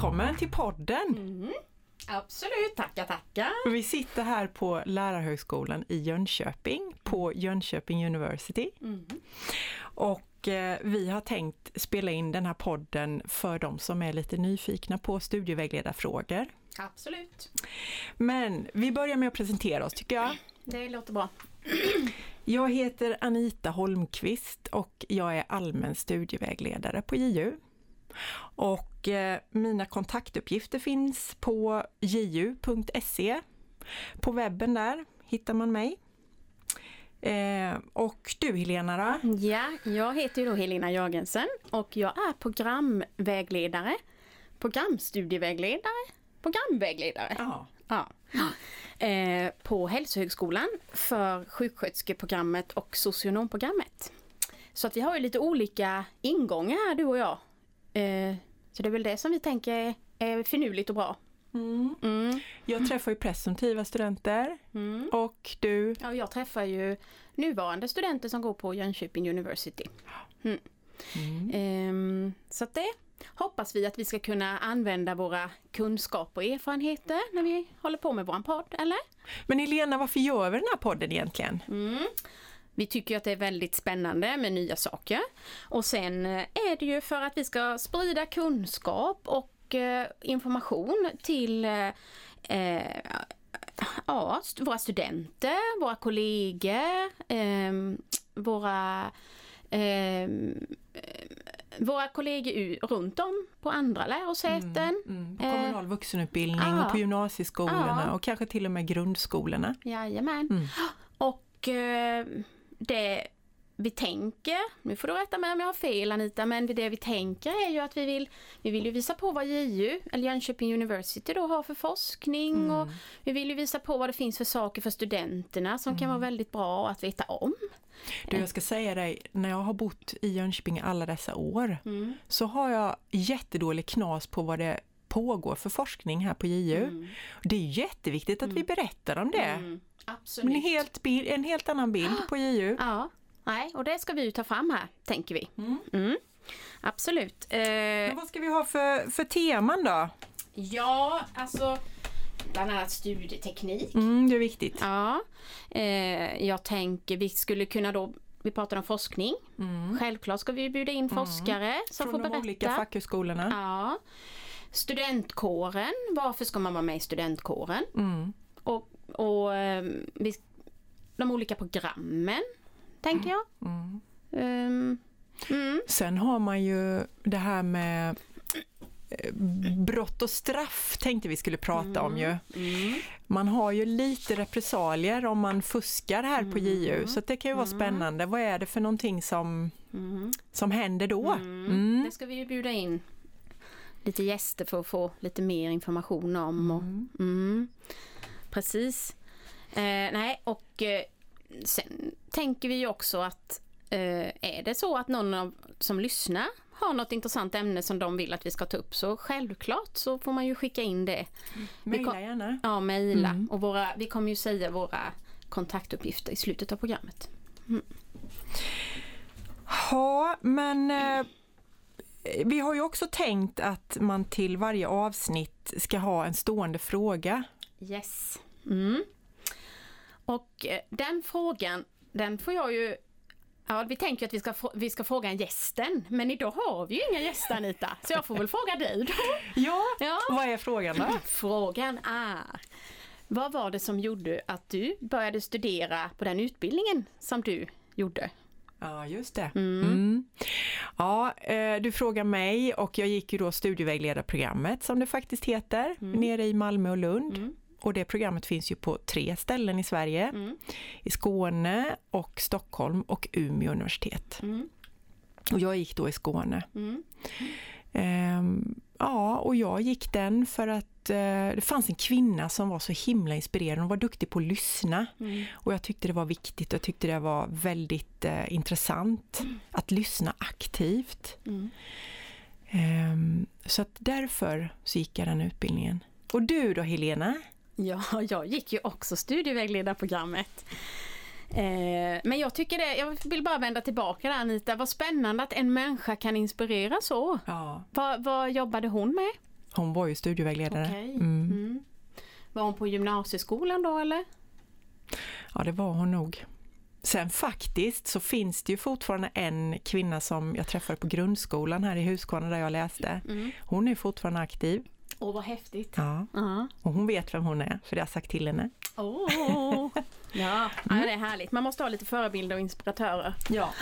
Välkommen till podden! Mm. Absolut, tackar tackar! Vi sitter här på Lärarhögskolan i Jönköping på Jönköping University. Mm. Och eh, vi har tänkt spela in den här podden för de som är lite nyfikna på studievägledarfrågor. Absolut, Men vi börjar med att presentera oss tycker jag. det låter bra. Jag heter Anita Holmqvist och jag är allmän studievägledare på JU. Och eh, mina kontaktuppgifter finns på ju.se. På webben där hittar man mig. Eh, och du Helena då? Ja, jag heter ju då Helena Jörgensen och jag är programvägledare, programstudievägledare, programvägledare. Ja. Ja. Eh, på Hälsohögskolan för sjuksköterskeprogrammet och socionomprogrammet. Så att vi har ju lite olika ingångar här du och jag. Eh, så det är väl det som vi tänker är, finurligt och bra. Mm. Mm. Jag träffar ju presumtiva studenter Mm. och du Ja, jag träffar ju nuvarande studenter som går på Jönköping University. Mm. Ehm, så att det hoppas vi att vi ska kunna använda våra kunskaper och erfarenheter när vi håller på med våran podd, eller? Men Helena, varför gör vi den här podden egentligen? Mm. Vi tycker att det är väldigt spännande med nya saker. Och sen eh, är det ju för att vi ska sprida kunskap och eh, information till eh, eh, ja, våra studenter, våra kollegor, ehm, våra ehm, eh, våra kollegor runt om på andra lärosäten. Mm, på Eh, kommunal vuxenutbildning ja. och på gymnasieskolorna Ja. och kanske till och med grundskolorna. Jajamän. Mm. Och eh, det vi tänker, nu får du rätta mig om jag har fel Anita, men det vi tänker är ju att vi vill, vi vill ju visa på vad JU, eller Jönköping University då har för forskning Mm. och vi vill ju visa på vad det finns för saker för studenterna som kan vara Mm. väldigt bra att veta om. Du, jag ska säga dig, när jag har bott i Jönköping alla dessa år Mm. så har jag jättedålig knas på vad det pågår för forskning här på JU. Mm. Det är jätteviktigt att vi berättar om det. Mm. Absolut. en helt, bil- en helt annan bild på JU. Ja, nej, och det ska vi ju ta fram här, tänker vi. Mm. Mm. Absolut. Eh, Men vad ska vi ha för, för teman då? ja, alltså bland annat studieteknik. Mm, det är viktigt. Ja, eh, jag tänker vi skulle kunna då, vi pratar om forskning. Mm. Självklart ska vi bjuda in forskare som Från får de berätta. olika fackhögskolorna. Ja. Studentkåren, varför ska man vara med i studentkåren? Mm. Och, och eh, vi, de olika programmen, tänker jag. Mm. Ehm, mm. Sen har man ju det här med eh, brott och straff tänkte vi skulle prata om ju. Mm. Man har ju lite repressalier om man fuskar här på JU så det kan ju vara spännande. Vad är det för någonting som, Mm. som händer då? Mm. Mm. Det ska vi ju bjuda in lite gäster för att få lite mer information om. Och, mm. Precis. Eh, nej, och eh, sen tänker vi ju också att eh, är det så att någon av, som lyssnar har något intressant ämne som de vill att vi ska ta upp så självklart så får man ju skicka in det. Mejla gärna. Ja, mejla. Mm. Och våra, vi kommer ju säga våra kontaktuppgifter i slutet av programmet. Ja, men eh, vi har ju också tänkt att man till varje avsnitt ska ha en stående fråga. Yes. Mm. Och eh, den frågan, den får jag ju Ja, vi tänker att vi ska, vi ska fråga en gästen, men idag har vi ju inga gäster Anita, så jag får väl fråga dig då. Ja, Ja. vad är frågan då? Frågan är, vad var det som gjorde att du började studera på den utbildningen som du gjorde? Ja, just det. Mm. Ja, eh, du frågar mig och jag gick ju då studievägledarprogrammet som det faktiskt heter, nere i Malmö och Lund. Mm. Och det programmet finns ju på tre ställen i Sverige. Mm. I Skåne och Stockholm och Umeå universitet. Mm. Och jag gick då i Skåne. Mm. Ehm, ja, och jag gick den för att det fanns en kvinna som var så himla inspirerande. Hon var duktig på att lyssna. Mm. Och jag tyckte det var viktigt. Jag tyckte det var väldigt eh, intressant att lyssna aktivt. Mm. Ehm, så att därför så gick jag den utbildningen. Och du då Helena? Ja, jag gick ju också studievägledarprogrammet. Eh, men jag tycker det, jag vill bara vända tillbaka där Anita, vad spännande att en människa kan inspirera så. Ja. Vad, vad jobbade hon med? Hon var ju studievägledare. Okej. Mm. Mm. Var hon på gymnasieskolan då eller? Ja, det var hon nog. Sen faktiskt så finns det ju fortfarande en kvinna som jag träffade på grundskolan här i Huskvarna där jag läste. Mm. Hon är fortfarande aktiv. Åh, vad häftigt. Ja. Ja. Och hon vet vem hon är, för det har jag sagt till henne. Åh. Ja, ja, det är härligt. Man måste ha lite förebilder och inspiratörer. Ja.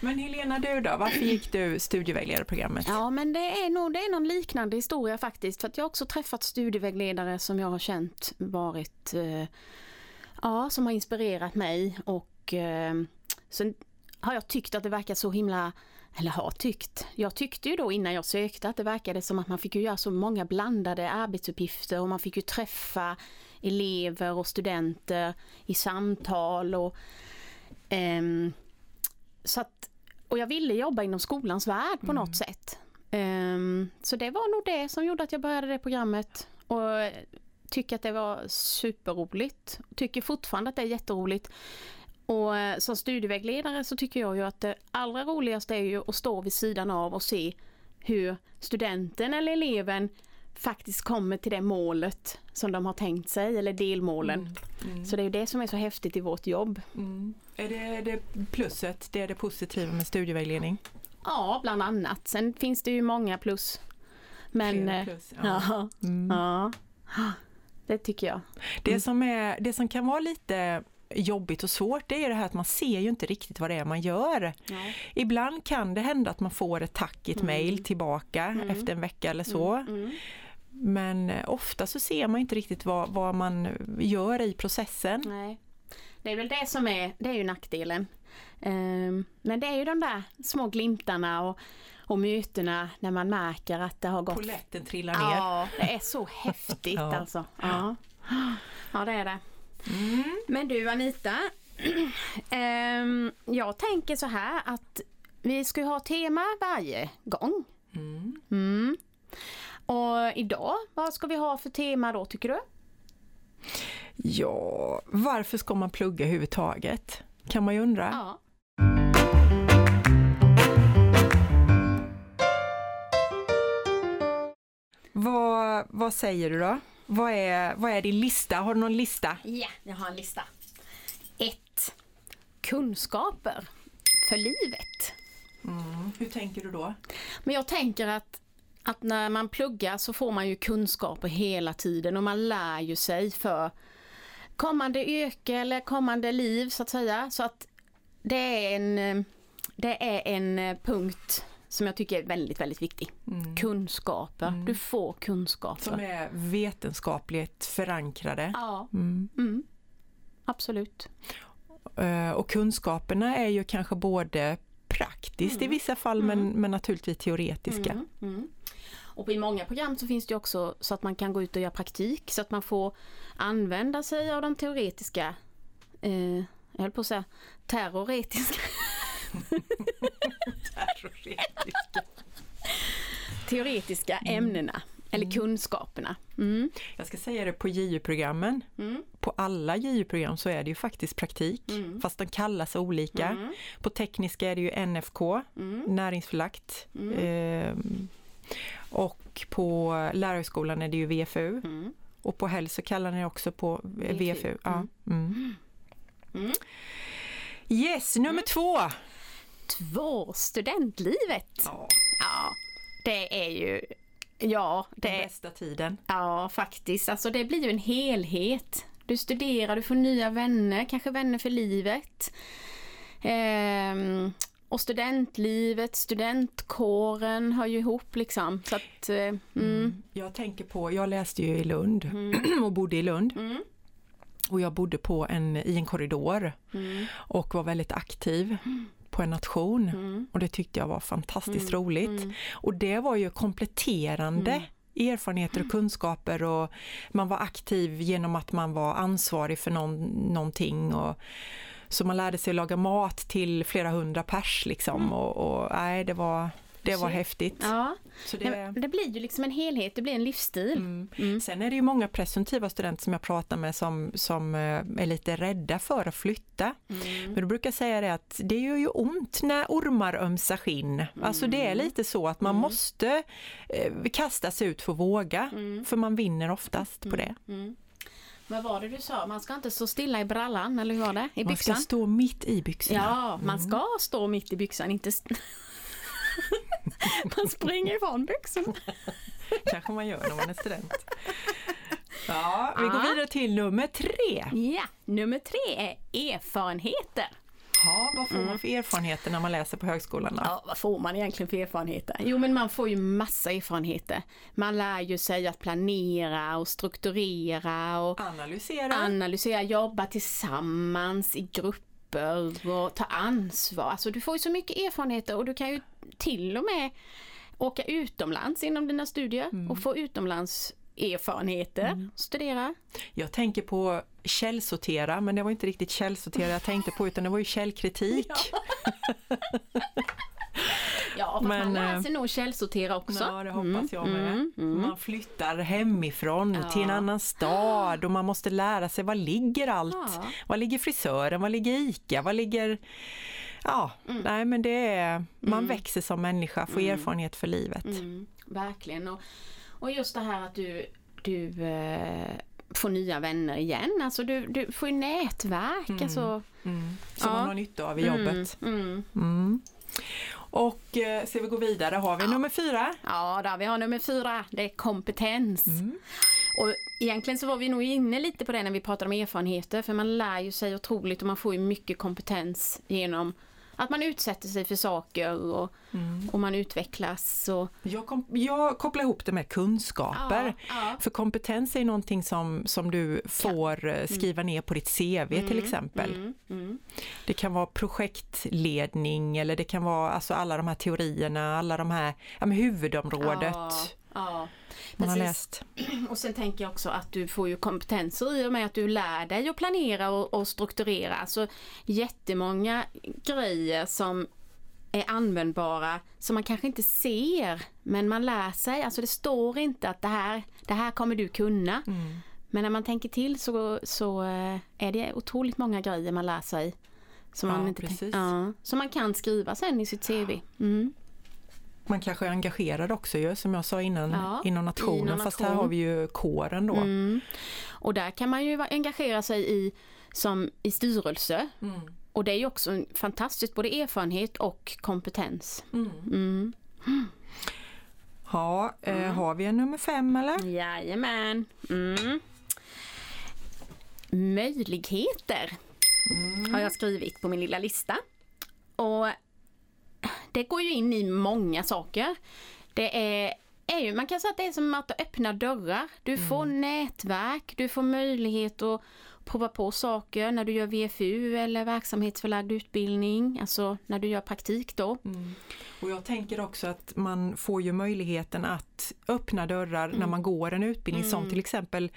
Men Helena, du då? Varför gick du studievägledarprogrammet? Ja, men det är nog det är någon liknande historia faktiskt. För att jag har också träffat studievägledare som jag har känt varit, eh, ja, som har inspirerat mig och eh, sen har jag tyckt att det verkar så himla eller har tyckt. Jag tyckte ju då innan jag sökte att det verkade som att man fick ju göra så många blandade arbetsuppgifter och man fick ju träffa elever och studenter i samtal och ehm, så att, och jag ville jobba inom skolans värld på något sätt. Ehm, så det var nog det som gjorde att jag började det programmet och tycker att det var superroligt. Tycker fortfarande att det är jätteroligt. Och eh, som studievägledare så tycker jag ju att det allra roligaste är ju att stå vid sidan av och se hur studenten eller eleven faktiskt kommer till det målet som de har tänkt sig, eller delmålen. Mm. Så det är det som är så häftigt i vårt jobb. Mm. Är det, det plusset, det är det positiva med studievägledning? Ja, bland annat. Sen finns det ju många plus. Men eh, plus, ja. Mm. Ja. det tycker jag. Det, som är, det som kan vara lite jobbigt och svårt det är det här att man ser ju inte riktigt vad det är man gör. Ibland kan det hända att man får ett tack ett Mm. mejl tillbaka Mm. efter en vecka eller så. Mm. Men eh, ofta så ser man inte riktigt vad, vad man gör i processen. Nej. Det är väl det som är, det är ju nackdelen. Ehm, men det är ju de där små glimtarna och, och mötena när man märker att det har gått Poletten trillar ner. Ja, det är så häftigt Ja. alltså. Ja. ja, det är det. Mm. Men du Anita, ehm, jag tänker så här att vi ska ha tema varje gång. Mm. Mm. Och idag, vad ska vi ha för tema då tycker du? Ja, varför ska man plugga överhuvudtaget? Kan man ju undra. Ja. Vad, vad säger du då? Vad är, vad är din lista? Har du någon lista? Ja, jag har en lista. 1. Kunskaper för livet. Mm. Hur tänker du då? Men jag tänker att, att när man pluggar så får man ju kunskaper hela tiden och man lär ju sig för kommande yrke eller kommande liv så att säga. Så att det är en, eh, det är en eh, punkt som jag tycker är väldigt, väldigt viktig. Mm. Kunskaper. Mm. Du får kunskaper. Som är vetenskapligt förankrade. Ja, Mm. mm. absolut. Eh, Och kunskaperna är ju kanske både praktiskt i Mm. vissa fall men, men naturligtvis teoretiska. Mm, mm. Och i många program så finns det också så att man kan gå ut och göra praktik så att man får använda sig av de teoretiska, eh, jag höll på att säga terroretiska, Terroretiska. teoretiska ämnena eller kunskaperna. Mm. Jag ska säga det på JU-programmen. Mm. På alla JU-program så är det ju faktiskt praktik, Mm. fast de kallas olika. Mm. På tekniska är det ju NFK, Mm. näringsförlagt. Mm. Ehm, och på lärarhögskolan är det ju VFU. Mm. Och på hälso kallar ni också på eh, VFU. Ja. Mm. Mm. Yes, nummer två! Två, studentlivet. Ja, Ja, det är ju, ja, det den bästa tiden. Ja, faktiskt. Alltså det blir ju en helhet. Du studerar, du får nya vänner, kanske vänner för livet. Ehm, och studentlivet, studentkåren hör ju ihop liksom. Så att, eh, mm, Mm. Jag tänker på, jag läste ju i Lund mm, och bodde i Lund mm, och jag bodde på en, i en korridor mm, och var väldigt aktiv på en nation. mm, Och det tyckte jag var fantastiskt Mm, roligt. mm. Och det var ju kompletterande Mm. erfarenheter och kunskaper och man var aktiv genom att man var ansvarig för någon, någonting. Och, så man lärde sig laga mat till flera hundra pers liksom. Mm. Och, och nej, det var det var häftigt. Ja, Så det... det, det blir ju liksom en helhet, det blir en livsstil. mm. Mm. Sen är det ju många presumtiva studenter som jag pratar med som, som eh, är lite rädda för att flytta. Mm. Men då brukar jag säga det att det gör ju ont när ormar ömsar skinn. Alltså det är lite så att man Mm. måste eh, kasta sig ut för att våga. Mm. För man vinner oftast på det. Mm. Vad var det du sa? Man ska inte stå stilla i brallan, eller hur var det? I Man ska byxan? stå mitt i byxorna. Ja, man Mm. ska stå mitt i byxan, inte... man springer ifrån byxorna. kanske man gör när man är student. Ja, vi går vidare till nummer tre. Ja, nummer tre är erfarenheter. Ja, vad får man för erfarenheter när man läser på högskolan? Då? Ja, vad får man egentligen för erfarenheter? Jo, men man får ju massa erfarenheter. Man lär ju sig att planera och strukturera och Analysera. analysera, jobba tillsammans i grupper och ta ansvar. Alltså du får ju så mycket erfarenheter och du kan ju till och med åka utomlands inom dina studier och få utomlands erfarenheter, studera. Jag tänker på källsortera, men det var inte riktigt källsortera jag tänkte på utan det var ju källkritik. Ja, fast Men, man lär eh, sig nog källsortera också. Ja, det hoppas jag med. mm, mm. Man flyttar hemifrån Ja. till en annan stad och man måste lära sig var ligger allt? Ja. Var ligger frisören? Var ligger ICA? Var ligger... Ja, Mm. nej men det är... Man växer som människa, får erfarenhet för livet. Mm, verkligen. Och, och just det här att du, du eh, får nya vänner igen. Alltså du, du får ju nätverk. Alltså, Mm. Som Ja. man har nytta av i jobbet. Mm, mm. Mm. Och eh, ska vi gå vidare, har vi nummer fyra? Ja, där vi har nummer fyra. Det är kompetens. Mm. Och egentligen så var vi nog inne lite på det när vi pratade om erfarenheter. För man lär ju sig otroligt och man får ju mycket kompetens genom att man utsätter sig för saker och, Mm. och man utvecklas. Och, Jag, kom, jag kopplar ihop det med kunskaper. Ja, ja. För kompetens är någonting som, som du får eh, skriva ner på ditt CV till exempel. Mm, mm. Det kan vara projektledning eller det kan vara alltså alla de här teorierna, alla de här ja, huvudområdet Ja, man har precis. läst. Och sen tänker jag också att du får ju kompetenser i och med att du lär dig att planera och, och strukturera. Alltså jättemånga grejer som är användbara som man kanske inte ser men man lär sig. Alltså det står inte att det här, det här kommer du kunna. Mm. Men när man tänker till så, så eh, är det otroligt många grejer man lär sig. Som Ja, man, inte precis. ja, som man kan skriva sen i sitt CV. Mm. Man kanske är engagerad också ju, som jag sa innan, Ja, inom nationen. inom Fast här nation. har vi ju kåren då. Mm. Och där kan man ju engagera sig i, som i styrelse. Mm. Och det är ju också en fantastiskt både erfarenhet och kompetens. Mm. Mm. Ja, eh, har vi en nummer fem eller? Jajamän. Mm. Möjligheter har jag skrivit på min lilla lista. Och det går ju in i många saker. Det är, är ju, man kan säga att det är som att öppna dörrar. Du får nätverk, du får möjlighet att prova på saker när du gör VFU eller verksamhetsförlagd utbildning, alltså när du gör praktik då. Mm. Och jag tänker också att man får ju möjligheten att öppna dörrar när man går en utbildning som till exempel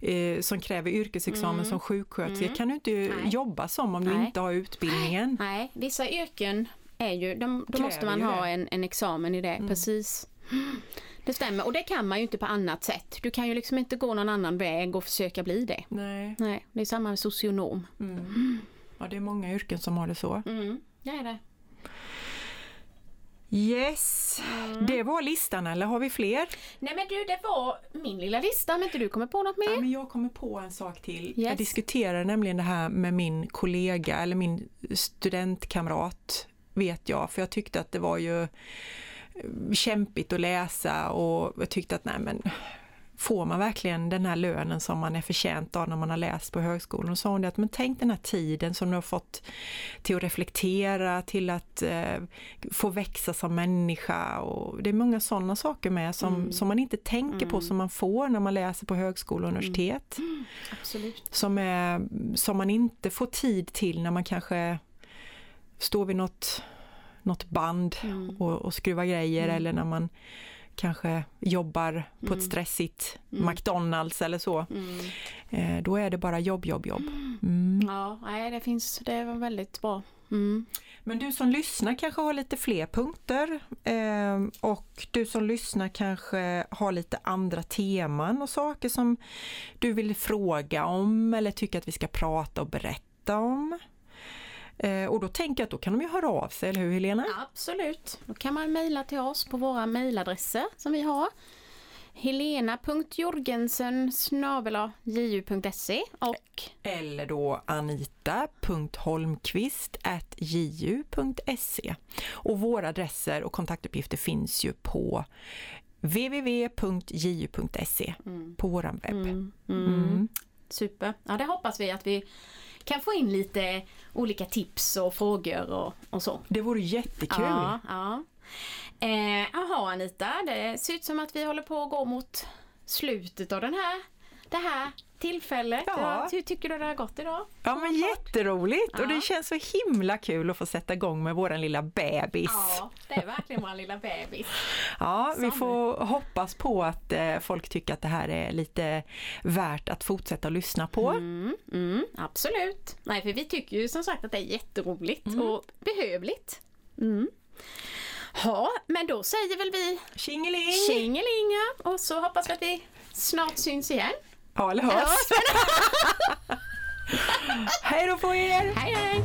eh, som kräver yrkesexamen som sjuksköterska. kan du inte Nej. jobba som om du Nej. inte har utbildningen. Nej, vissa yrken är ju, de, då måste man ha en, en examen i det, precis. Det stämmer, och det kan man ju inte på annat sätt. Du kan ju liksom inte gå någon annan väg och försöka bli det. Nej. Nej, det är samma med socionom. Mm. Ja, det är många yrken som har det så. Mm, det är det. Yes, det var listan eller har vi fler? Nej men du, det var min lilla lista, om inte du kommer på något Ja, mer? men jag kommer på en sak till. Yes. Jag diskuterade nämligen det här med min kollega eller min studentkamrat vet jag, för jag tyckte att det var ju eh, kämpigt att läsa och jag tyckte att nej men får man verkligen den här lönen som man är förtjänt av när man har läst på högskolan? Och så sa hon det att men tänk den här tiden som du har fått till att reflektera, till att eh, få växa som människa och det är många sådana saker med som, som man inte tänker på som man får när man läser på högskola och universitet. Absolut. Som, är, som man inte får tid till när man kanske står vid något, något band Mm. och, och skruvar grejer eller när man kanske jobbar på ett stressigt McDonalds eller så. Mm. Eh, då är det bara jobb, jobb, jobb. Mm. Ja, nej, det finns, det var väldigt bra. Mm. Men du som lyssnar kanske har lite fler punkter eh, och du som lyssnar kanske har lite andra teman och saker som du vill fråga om eller tycker att vi ska prata och berätta om. Eh, och då tänker jag att då kan de ju höra av sig, eller hur Helena? Absolut, då kan man mejla till oss på våra mejladresser som vi har. helena.jorgensen ju.se och Eller då anita.holmqvist ju.se. Och våra adresser och kontaktuppgifter finns ju på www.ju.se mm. på våran webb. Mm, mm. Mm. Super, ja det hoppas vi att vi kan få in lite olika tips och frågor och, och så. Det vore jättekul! Ja, ja. Eh, Jaha Anita, det ser ut som att vi håller på att gå mot slutet av den här, det här tillfället. Ja. Ja, Hur tycker du det har gått idag? Ja men jätteroligt och Ja. det känns så himla kul att få sätta igång med våran lilla bebis. Ja, det är verkligen vår lilla bebis. Ja, vi Som- får hoppas på att eh, folk tycker att det här är lite värt att fortsätta lyssna på. Mm, mm, absolut. Nej, för vi tycker ju som sagt att det är jätteroligt och behövligt. Mm. Ja, men då säger väl vi Tjingeling! tjingelinga och så hoppas vi att vi snart syns igen. Ja, eller hörs. Hej då på er! Hej hej!